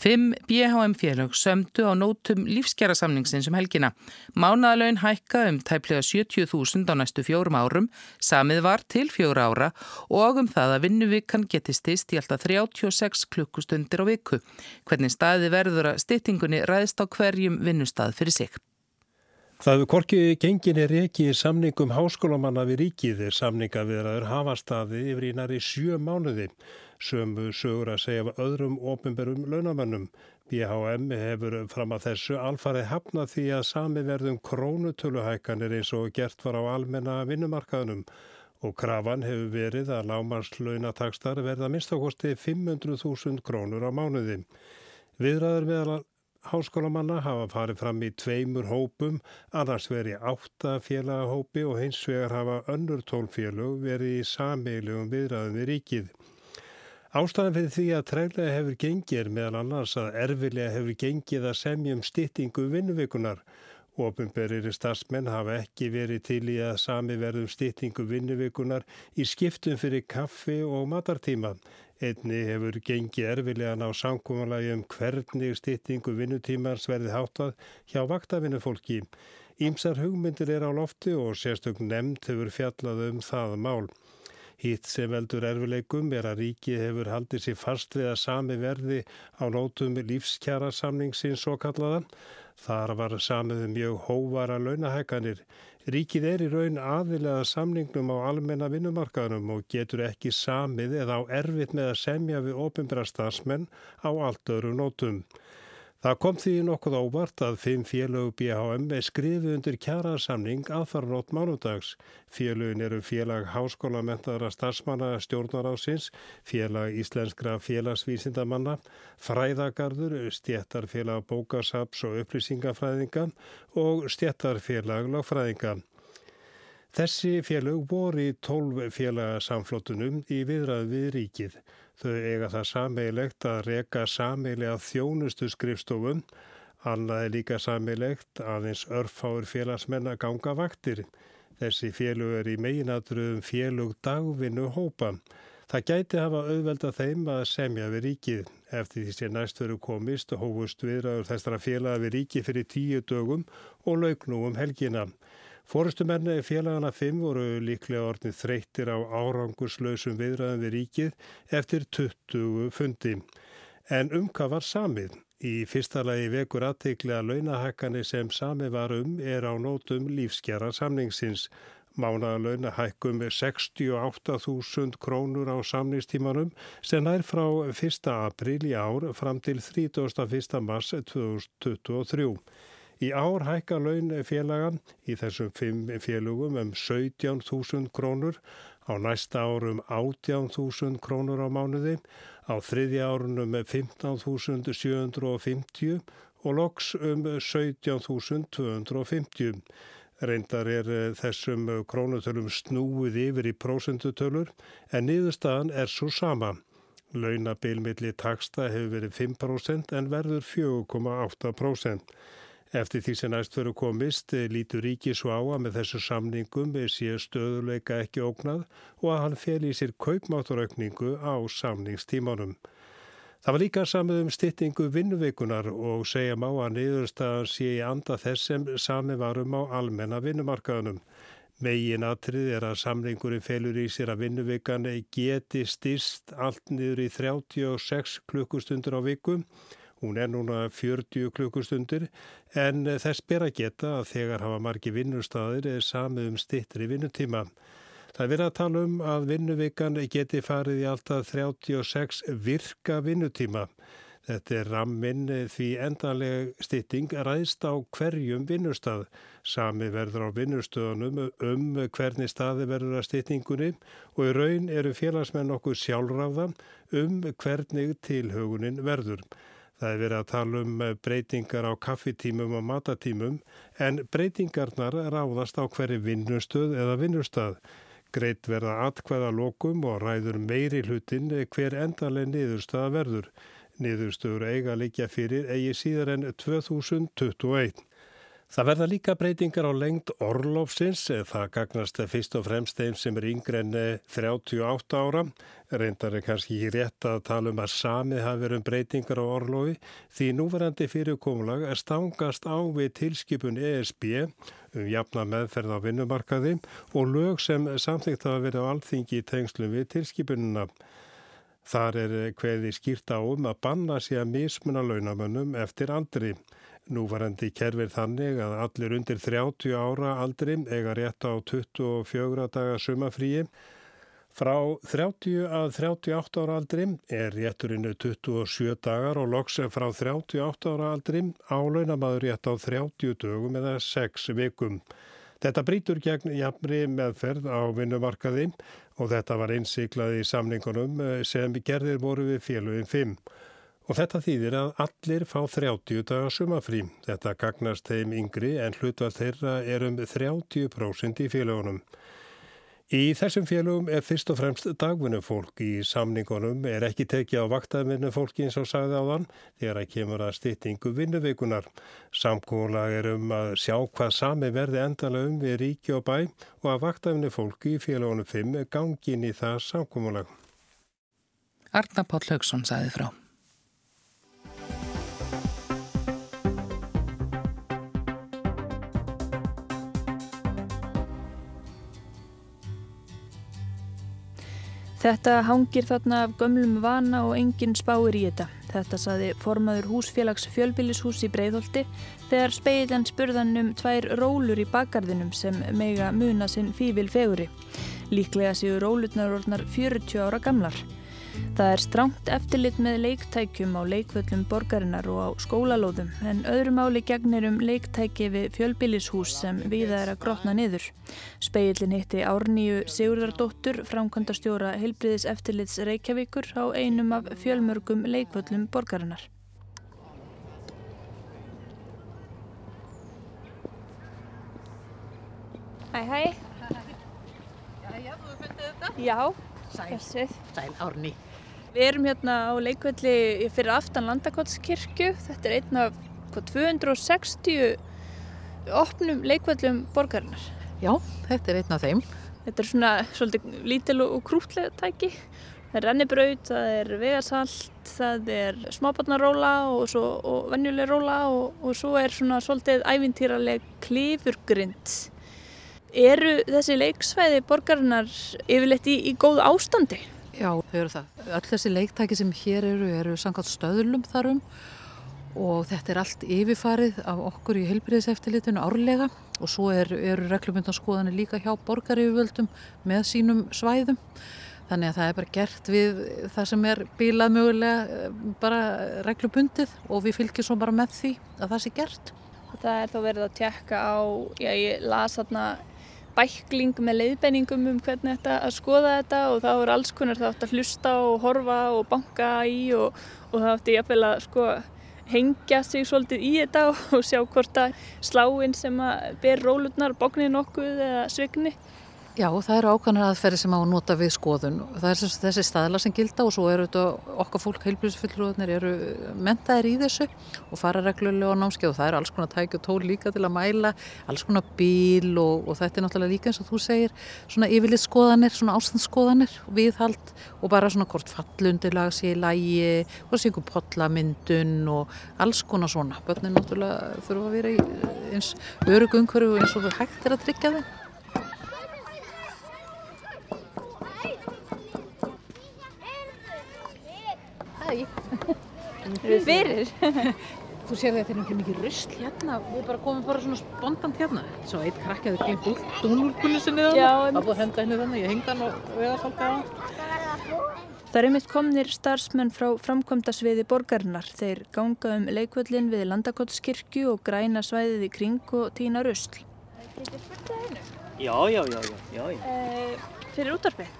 Fimm BHM félög sömdu á nótum lífskjærasamningsins um helgina. Mánaðalaun hækka um tæplega 70.000 á næstu fjórum árum, samið var til fjóra ára og um það að vinnuvikan geti stist í alltaf 36 klukkustundir á viku. Hvernig staði verður að styttingunni ræðist á hverjum vinnustad fyrir sig. Það hefur korkið genginni reki í samningum háskólamanna við ríkið samninga viðraður hafa staði yfir í næri sjö mánuði sömu sögur að segja af öðrum ofinberum launamönnum. BHM hefur fram að þessu alfarið hafna því að sami verðum krónutöluhækanir eins og gert var á almenna vinnumarkaðunum og krafan hefur verið að lámarslaunataksstar verða minnstakosti 500.000 krónur á mánuði. Viðræður meðal háskólamanna hafa farið fram í tveimur hópum, annars verið átta félagahópi og hins vegar hafa önnur tólfélög verið í sameiglugum viðræðum við ríkið. Ástæðan fyrir því að trælega hefur gengið meðal annars að erfilega hefur gengið að semjum styttingu vinnuveikunar. Ópenberir starfsmenn hafa ekki verið til í að sami verðum styttingu vinnuveikunar í skiptum fyrir kaffi og matartíma. Einni hefur gengið erfilega ná samkómanlagi um hvernig styttingu vinnutímars verði háttað hjá vaktavinnufólki. Ímsar hugmyndir er á lofti og sérstök nefnd hefur fjallað um það mál. Hitt sem veldur erfileikum er að ríki hefur haldið sér fast við að sami verði á nótum lífskjara samningsins svo kallaða. Þar var samið um mjög hóvara launahækanir. Ríkið er í raun aðilega samningnum á almenna vinnumarkaðnum og getur ekki samið eða á erfitt með að semja við ofinbæra stafsmenn á allt öru nótum. Það kom því nokkuð óvart að fimm félög BHM skrifu undir kjærasamning aðfarnótt mánudags. Félögin eru félag háskólamentaðara starfsmanna stjórnarásins, félag íslenskra félagsvísindamanna, fræðagarður, stjættarfélag bókasaps og upplýsingafræðinga og stjættarfélag lagfræðinga. Þessi félög voru í tólf félagsamflottunum í viðrað við ríkið. Þau eiga það sameilegt að reka sameilega þjónustu skrifstofum. Annað er líka sameilegt aðeins örfáur félagsmenn að ganga vaktir. Þessi félug er í meginatruðum félug dagvinnu hópa. Það gæti hafa auðvelda þeim að semja við ríkið. Eftir því sem næst veru komist hófust viðraður þessara félaga við ríkið fyrir tíu dögum og lauknú um helgina. Fórustumenni félagana 5 voru líklega orðin þreyttir á árangurslausum viðræðum við ríkið eftir 20 fundi. En um hvað var samið? Í fyrsta lagi vekur aðteikli að launahækkanir sem samið var um er á nótum lífskjara samningsins. Mánaðalauna hækkum 68.000 krónur á samningstímanum sem nær frá 1. april í ár fram til 31. mars 2023. Í ár hækka laun félagan í þessum fimm félugum um 17.000 krónur, á næsta árum 18.000 krónur á mánuði, á þriðja árunum 15.750 og loks um 17.250. Reyndar er eh, þessum krónutölum snúið yfir í prósendutölur en niðurstaðan er svo sama. Launabilmiðli taksta hefur verið 5% en verður 4,8%. Eftir því sem næst veru komist eh, lítur ríki svo á að með þessu samningum sé stöðuleika ekki ógnað og að hann fel í sér kaupmátturaukningu á samningstímanum. Það var líka samið um styttingu vinnuveikunar og segja má að niðurstaðan sé í anda þess sem sami varum á almenna vinnumarkaðunum. Megin atrið er að samlingurinn felur í sér að vinnuveikana geti styrst allt niður í 36 klukkustundur á vikum Hún er núna 40 klukkustundir en þess ber að geta að þegar hafa margi vinnustæðir er samið um stittri vinnutíma. Það er verið að tala um að vinnuvikan geti farið í alltaf 36 virka vinnutíma. Þetta er ramminn því endanlega stitting ræðst á hverjum vinnustæð. Sami verður á vinnustöðunum um hvernig staði verður að stittingunni og í raun eru félagsmenn okkur sjálfráðan um hvernig tilhaugunin verður. Það er verið að tala um eh, breytingar á kaffitímum og matatímum en breytingarnar ráðast á hverju vinnustöð eða vinnustad. Greit verða atkvæða lokum og ræður meiri hlutin hver endaleg niðurstaða verður. Niðurstöður eiga líkja fyrir eigi síðar en 2021. Það verða líka breytingar á lengt orlofsins, það gagnast fyrst og fremst þeim sem er yngre en 38 ára. Reyndar er kannski ekki rétt að tala um að samið hafi verið um breytingar á orlofi því núverandi fyrirkomulag er stangast á við tilskipun ESB um jafna meðferð á vinnumarkaði og lög sem samþýgt hafa verið á alþingi í tengslu við tilskipununa. Þar er hverði skýrt á um að banna sig að mismuna launamönnum eftir andri. Núvarandi kerfir þannig að allir undir 30 ára aldri eiga rétt á 24 daga sumafríi. Frá 30 að 38 ára aldri er rétturinnu 27 dagar og loks frá 38 ára aldri álaunamaður rétt á 30 dögum eða 6 vikum. Þetta brítur gegn jafnri meðferð á vinnumarkaði og þetta var einsiklað í samningunum sem gerðir voru við félugin 5. Og þetta þýðir að allir fá 30 daga sumafrí. Þetta gagnast þeim yngri en hlutvall þeirra er um 30% í félagunum. Í þessum félagum er fyrst og fremst dagvinnufólk. Í samningunum er ekki tekið á vaktæðvinnufólki eins og sagði á þann þegar að kemur að styttingu vinnuveikunar. Samkóla er um að sjá hvað sami verði endala um við ríki og bæ og að vaktæðvinnufólki í félagunum 5 gangin í það samkómulag. Arna Páll Haugsson sagði frá. Þetta hangir þarna af gömlum vana og enginn spáir í þetta. Þetta saði formaður húsfélags fjölbillishús í Breiðholti þegar speiljan spurðan um tvær rólur í bakgarðinum sem mega muna sinn fývil feguri. Líklega séu rólurnar orðnar 40 ára gamlar. Það er stránt eftirlit með leiktækjum á leikvöllum borgarinnar og á skólalóðum en öðru máli gegnir um leiktæki við fjölbillishús sem viða er að grotna niður. Speillin hitti Árníu Sigurðardóttur, framkvæmdastjóra Hilbriðis eftirlits Reykjavíkur á einum af fjölmörgum leikvöllum borgarinnar. Hæ hæ. Já, þú fundið þetta? Já. Sæl, sæl Árni. Við erum hérna á leikvelli fyrir aftan Landakotskirkju. Þetta er einn af hvað, 260 opnum leikvellum borgarinnar. Já, þetta er einn af þeim. Þetta er svona svolítið lítil og krútlega tæki. Það er rennibraut, það er vegarsalt, það er smábarnaróla og, svo, og venjuleg róla og, og svo er svona svolítið ævintýraleg klifurgrind. Eru þessi leiksvæði borgarinnar yfirleitt í, í góð ástandi? Já, þau eru það. Öll þessi leiktæki sem hér eru eru samkvæmt stöðlum þarum og þetta er allt yfirfarið af okkur í heilbriðiseftilitinu árlega og svo er, eru reglumöndanskoðanir líka hjá borgaryfirvöldum með sínum svæðum. Þannig að það er bara gert við það sem er bílað mögulega bara reglubundið og við fylgjum svo bara með því að það sé gert. Það er þá verið að tjekka á, já ég las þarna bækling með leiðbenningum um hvernig þetta að skoða þetta og það voru alls konar það átt að hlusta og horfa og banka í og, og það átti jafnvel að sko hengja sig svolítið í þetta og sjá hvort að sláinn sem að ber rólutnar bóknir nokkuð eða svigni Já, það eru ákvæmlega aðferði sem á að nota við skoðun. Það er þessi staðla sem gilda og svo eru þetta okkar fólk heilbríðsfullrúðnir eru mentaðir í þessu og fara reglulega á námskeið og það eru alls konar tæki og tól líka til að mæla, alls konar bíl og, og þetta er náttúrulega líka eins og þú segir svona yfirlið skoðanir, svona ástandsskoðanir viðhald og bara svona hvort fallundilag sé í lægi, sé einhver potlamyndun og alls konar svona. Bönnin náttúrulega þurfa að vera í eins örugungveru eins og hægt er að tryggja þeim. Hæ. Við fyrir. Þú sér þetta er einhverjum mikið rusl hérna. Við bara komum bara svona spontant hérna. Svo eitt krakki að þau glemt dúnúrkunni sinni Það búið að henda henni þannig. Ég hengd hann og við að salta á hann. Það er einmitt komnir starfsmenn frá framkvæmdasviði borgarinnar. Þeir ganga um leikvöllin við Landakotskirkju og græna svæðið í kring og týna rusl. Já, já, já, já, já, já. Uh, fyrir útarpið.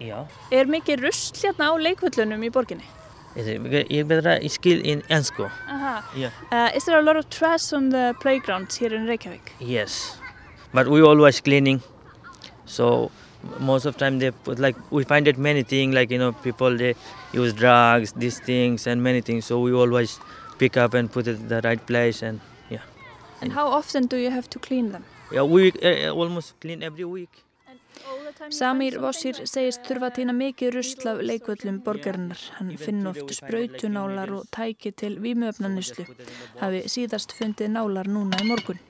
já. Er mikið rusl hérna á leikvöllunum í borginni? Ég betra í skil in ennsku. Aha. Yeah. Uh, is there a lot of trash on the playgrounds here in Reykjavík? Yes. But we always cleaning. So most of time they put like we find that many things like you know people they use drugs, these things and many things. So we always pick up and put it in the right place and yeah. And how often do you have to clean them? Yeah, we uh, almost clean every week. Samir Vossir segist þurfa að týna mikið rusl af leikvöllum borgarinnar. Hann finn oft spröytunálar og tæki til výmöfnanislu. Hafi síðast fundið nálar núna í morgun.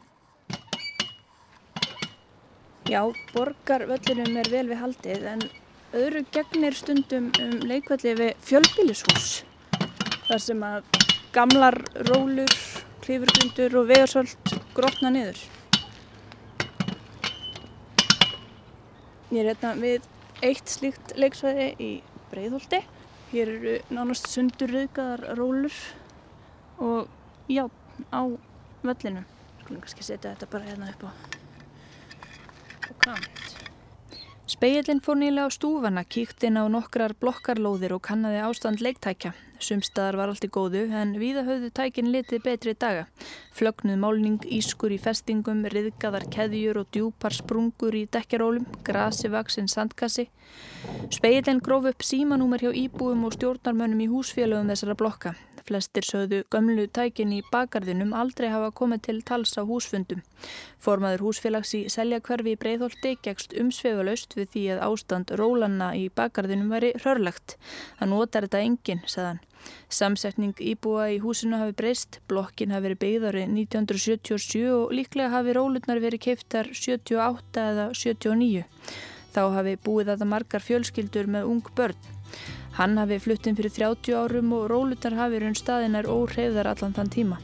Já, borgarvöllunum er vel við haldið en öðru gegnir stundum um leikvalli við fjölbílishús. Þar sem að gamlar rólur, klífurgrundur og vegarsöld grotna niður. Ég er hérna við eitt slíkt leiksvæði í Breiðholti. Hér eru nánast sundurriðgaðar rólur og já, á völlinu. Skulum kannski setja þetta bara hérna upp á, á kant. Speillin fór nýlega á stúfana, kíkt inn á nokkrar blokkarlóðir og kannaði ástand leiktækja. Sumstaðar var allt í góðu en víða höfðu tækin litið betri daga. Flögnuð málning, ískur í festingum, riðgaðar keðjur og djúpar sprungur í dekkjarólum, grasi vaksinn sandkassi. Speillin gróf upp símanúmer hjá íbúum og stjórnarmönnum í húsfélögum þessara blokka. Flestir sögðu gömlu tækin í bakarðinum aldrei hafa komið til tals á húsfundum. Formaður húsfélags í Seljakverfi í Breitholti gegst umsveifalaust við því að ástand rólanna í bakarðinum væri rörlegt. Það notar þetta enginn, sagðan. Samsetning íbúa í húsinu hafi breyst, blokkin hafi verið byggðari 1977 og líklega hafi rólutnar verið keiftar 78 eða 79. Þá hafi búið þetta margar fjölskyldur með ung börn. Hann hafi fluttinn fyrir 30 árum og rólutar hafi raun staðinar óhreyðar allan þann tíma.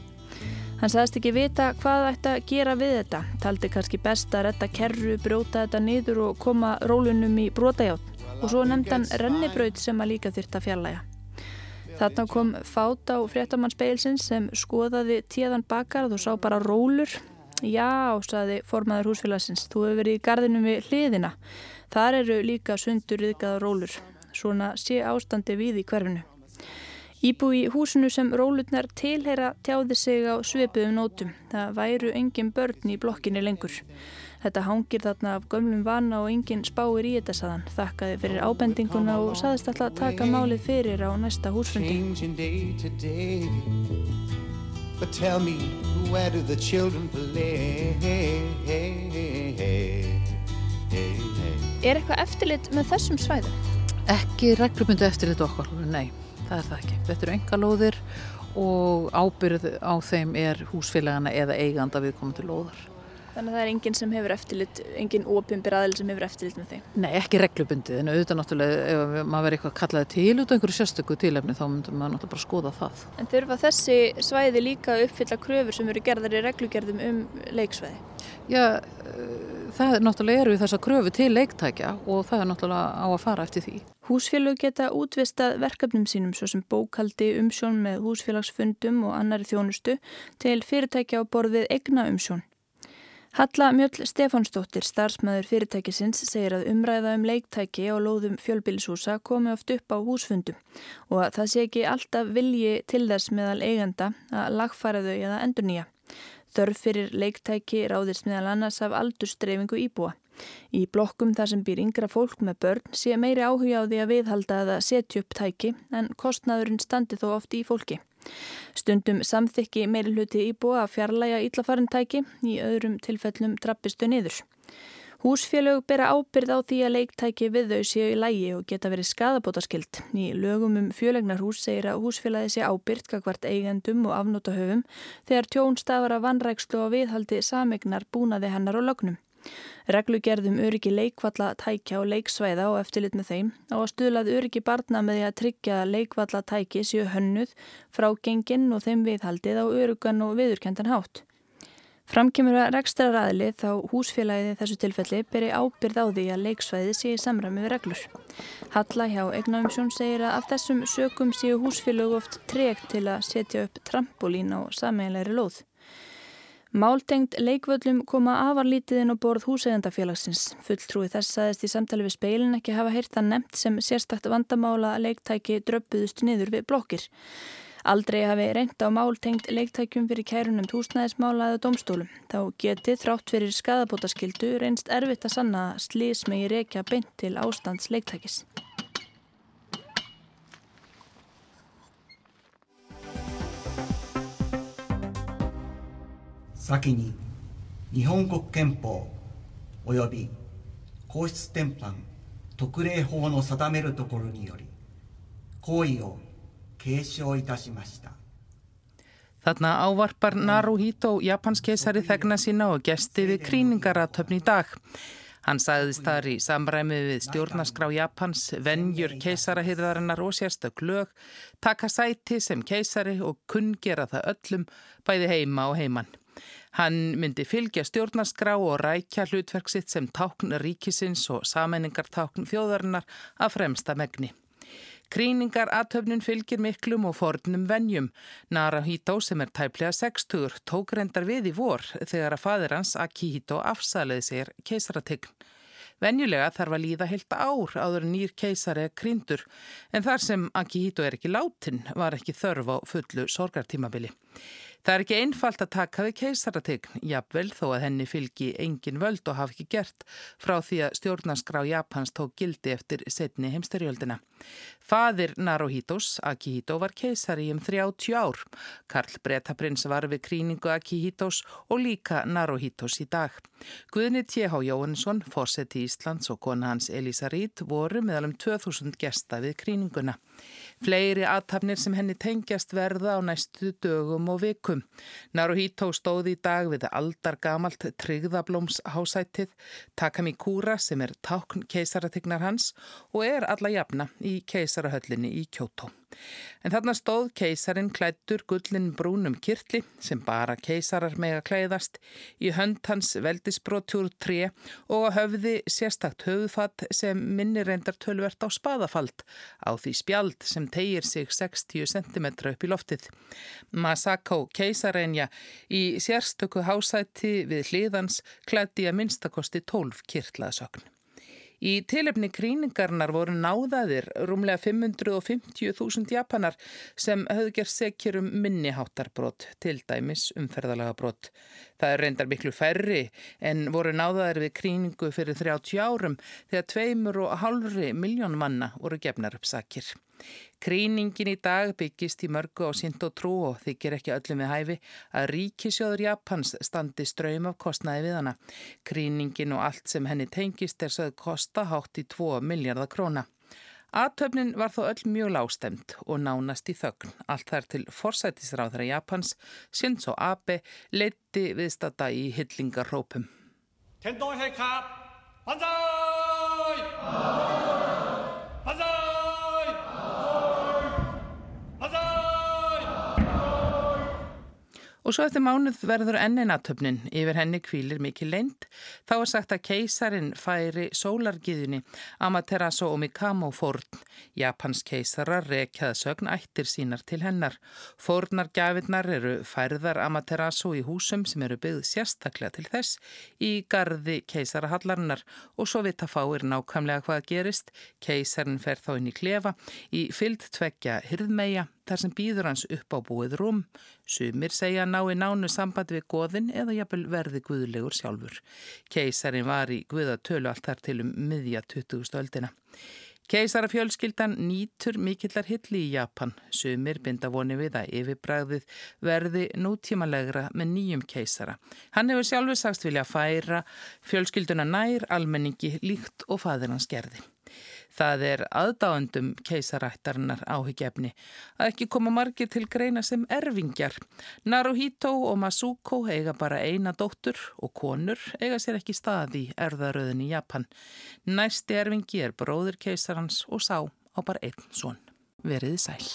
Hann sagðist ekki vita hvað ætti að gera við þetta, taldi kannski best að retta kerru, brjóta þetta niður og koma rólunum í brotajátt og svo nefndi hann rennibraut sem að líka þyrta fjallæga. Þarna kom fát á fréttamannspeilsins sem skoðaði tíðan bakarð og sá bara rólur. Já, saði formaður húsfélagsins, þú hefur verið í gardinum við hliðina. Þar eru líka sundur yðgaða rólur. Svona sé ástandi við í hverfinu. Íbú í húsinu sem rólutnar tilheyra tjáði sig á sveipuðum nótum. Það væru engin börn í blokkinni lengur. Þetta hangir þarna af gömlum vana og engin spáir í þetta saðan. Þakkaði fyrir ábendinguna og saðist alltaf að taka málið fyrir á næsta húsfundi. Er eitthvað eftirlit með þessum svæðum? Ekki reglumyndu eftirlit okkar, nei það er það ekki. Þetta eru engalóðir og ábyrð á þeim er húsfélagana eða eiganda við komum til lóðar. Þannig að það er enginn sem hefur eftirlit, enginn ópimbir aðil sem hefur eftirlit með þeim? Nei, ekki reglubundið, en auðvitað náttúrulega ef maður verið eitthvað kallaði til út af einhverju sérstöku tilefni þá myndum maður náttúrulega bara skoða það. En þurfa þessi svæði líka að uppfylla kröfur sem eru gerðar í reglugerðum um leiksvæði? Já, það er náttúrulega eru þess að kröfu til leiktækja og það er náttúrulega á að fara eftir því. Húsfélög geta útvistað verkefnum sínum svo sem bókaldi umsjón með húsfélagsfundum og annari þjónustu til fyrirtækja á borðið egna umsjón. Halla Mjöll Stefánsdóttir, starfsmæður fyrirtækisins, segir að umræða um leiktæki og lóðum fjölbilshúsa komi oft upp á húsfundum og að það sé ekki alltaf vilji til þess meðal eigenda að lagfæra þau eða endur nýja. Þörf fyrir leiktæki ráðist meðal annars af aldurstreifingu íbúa. Í blokkum þar sem býr yngra fólk með börn sé meiri áhuga á því að viðhalda að setja upp tæki en kostnaðurinn standi þó oft í fólki. Stundum samþykki meiri hluti íbúa að fjarlæga íllafarintæki, í öðrum tilfellum trappistu niður. Húsfélög bera ábyrð á því að leiktæki við þau séu í lægi og geta verið skadabótaskild. Í lögum um fjölegnarhús segir að húsfélagi sé ábyrð kakvart eigendum og afnótahöfum þegar tjón stafar að vannrækslu og viðhaldi samegnar búnaði hennar og lögnum. Reglugerðum öryggi leikvalla tækja og leiksvæða og eftirlit með þeim á að stuðlað öryggi barna með því að tryggja leikvalla tæki séu hönnuð frá genginn og þeim viðhaldið á örugan og viðurkendan hátt. Framkymur að rekstraræðli þá húsfélagið þessu tilfelli beri ábyrð á því að leiksvæði sé í samræmi við reglur. Halla hjá Egnaumsjón segir að af þessum sökum séu húsfélag oft tregt til að setja upp trampolín á sameinleiri lóð. Máltengt leikvöllum koma afarlítiðin og borð húsegandafélagsins. Fulltrúi þess saðist í samtali við speilin ekki hafa heyrt það nefnt sem sérstakt vandamála að leiktæki dröpuðust niður við blokkir. Aldrei hafi reynd á máltengt leiktækjum fyrir kærunum húsnæðismála eða domstólum. Þá geti þrátt fyrir skadabótaskildu reynst erfitt að sanna slís megi reykja beint til ástands leiktækis. 先に日本国憲法及び皇室典範特例法の定めるところにより行為を継承いたしました。 Þarna ávarpar Naruhito japanskeisari þegna sína og gesti við kríningaratöfn í dag. Hann sagðist þar í samræmi við stjórnaskrá Japans, venjur keisarahyrðarinnar og sérstök lög, taka sæti sem keisari og kunngera það öllum, bæði heima og heimann. Hann myndi fylgja stjórnaskrá og rækja hlutverk sitt sem tákn ríkisins og sammenningartákn þjóðarinnar að fremsta megni. Krýningar aðtöfnin fylgir miklum og fornum venjum. Narahito sem er tæplega 60 tók reyndar við í vor þegar að fadir hans Akihito afsaliði sér keisarategn. Venjulega þarf að líða heilt ár áður nýr keisari er krýndur en þar sem Akihito er ekki látin var ekki þörf á fullu sorgartímabili. Það er ekki einfalt að taka við keisarategn, jafnvel þó að henni fylgi engin völd og hafi ekki gert frá því að stjórnarskrá Japans tók gildi eftir setni heimsterjöldina. Fadir Naruhitos, Akihito, var keisari um 30 ár. Karl Bretaprins var við kríningu Akihitos og líka Naruhitos í dag. Guðni T.H. Jóhannesson, fórseti Íslands og kona hans Elisa Rít voru meðal um 2000 gesta við kríninguna. Fleiri aðtapnir sem henni tengjast verða á næstu dögum og vikum. Naruhito stóði í dag við aldar gamalt tryggðablómshásætið, Takamikura sem er tákn keisaratignar hans og er alla jafna í keisarahöllinni í Kjótó. En þarna stóð keisarin klættur gullin brúnum kirtli sem bara keisarar mega klæðast í hönd hans veldisbrótjúr 3 og á höfði sérstakt höfðfatt sem minni reyndar tölvert á spaðafald á því spjald sem tegir sig 60 cm upp í loftið. Masako keisarenja í sérstöku hásæti við hliðans klætti að minnstakosti 12 kirtlaðsögn. Í tilefni kríningarnar voru náðaðir rúmlega 550.000 japanar sem höfðu gerð sekjur um minniháttarbrot, til dæmis umferðalaga brot. Það er reyndar miklu færri en voru náðaðir við kríningu fyrir 30 árum þegar tveimur og halvri miljón manna voru gefnar upp sakir. Kríningin í dag byggist í mörgu á sínt og trú og þykir ekki öllum við hæfi að ríkisjóður Japans standi ströym af kostnaði við hana. Kríningin og allt sem henni tengist er sögð kosta hátt í 2 miljardar króna. Aðtöfnin var þó öll mjög lástemt og nánast í þögn. Allt þar til forsætisráðra Japans, Shinzo Abe, leiti viðstata í hyllingarrópum. Tendoi heika, banzai! Banzai! Og svo eftir mánuð verður ennin aðtöfnin, yfir henni kvílir mikið leint. Þá er sagt að keisarin færi sólargiðunni Amaterasu og Mikamo fórn. Japans keisarar rekjaða sögn ættir sínar til hennar. Fórnar gafinnar eru færðar Amaterasu í húsum sem eru byggð sérstaklega til þess í gardi keisarahallarinnar og svo vita fáir nákvæmlega hvað gerist. Keisarin fer þá inn í klefa í fyllt tvekja hyrðmeia þar sem býður hans upp á búið rúm. Sumir segja ná í nánu samband við goðin eða jafnvel verði guðlegur sjálfur. Keisarin var í guðatölu allt þar til um miðja 20. öldina. Keisarafjölskyldan nýtur mikillar hilli í Japan. Sumir binda voni við að yfirbræðið verði nútímalegra með nýjum keisara. Hann hefur sjálfur sagst vilja færa fjölskylduna nær almenningi líkt og fadir hans gerði. Það er aðdáendum keisarættarinnar áhyggjefni að ekki koma margir til greina sem erfingjar. Naruhito og Masuko eiga bara eina dóttur og konur eiga sér ekki stað í erðaröðin í Japan. Næsti erfingi er bróður keisarans og sá á bara einn svon. Veriði sæl.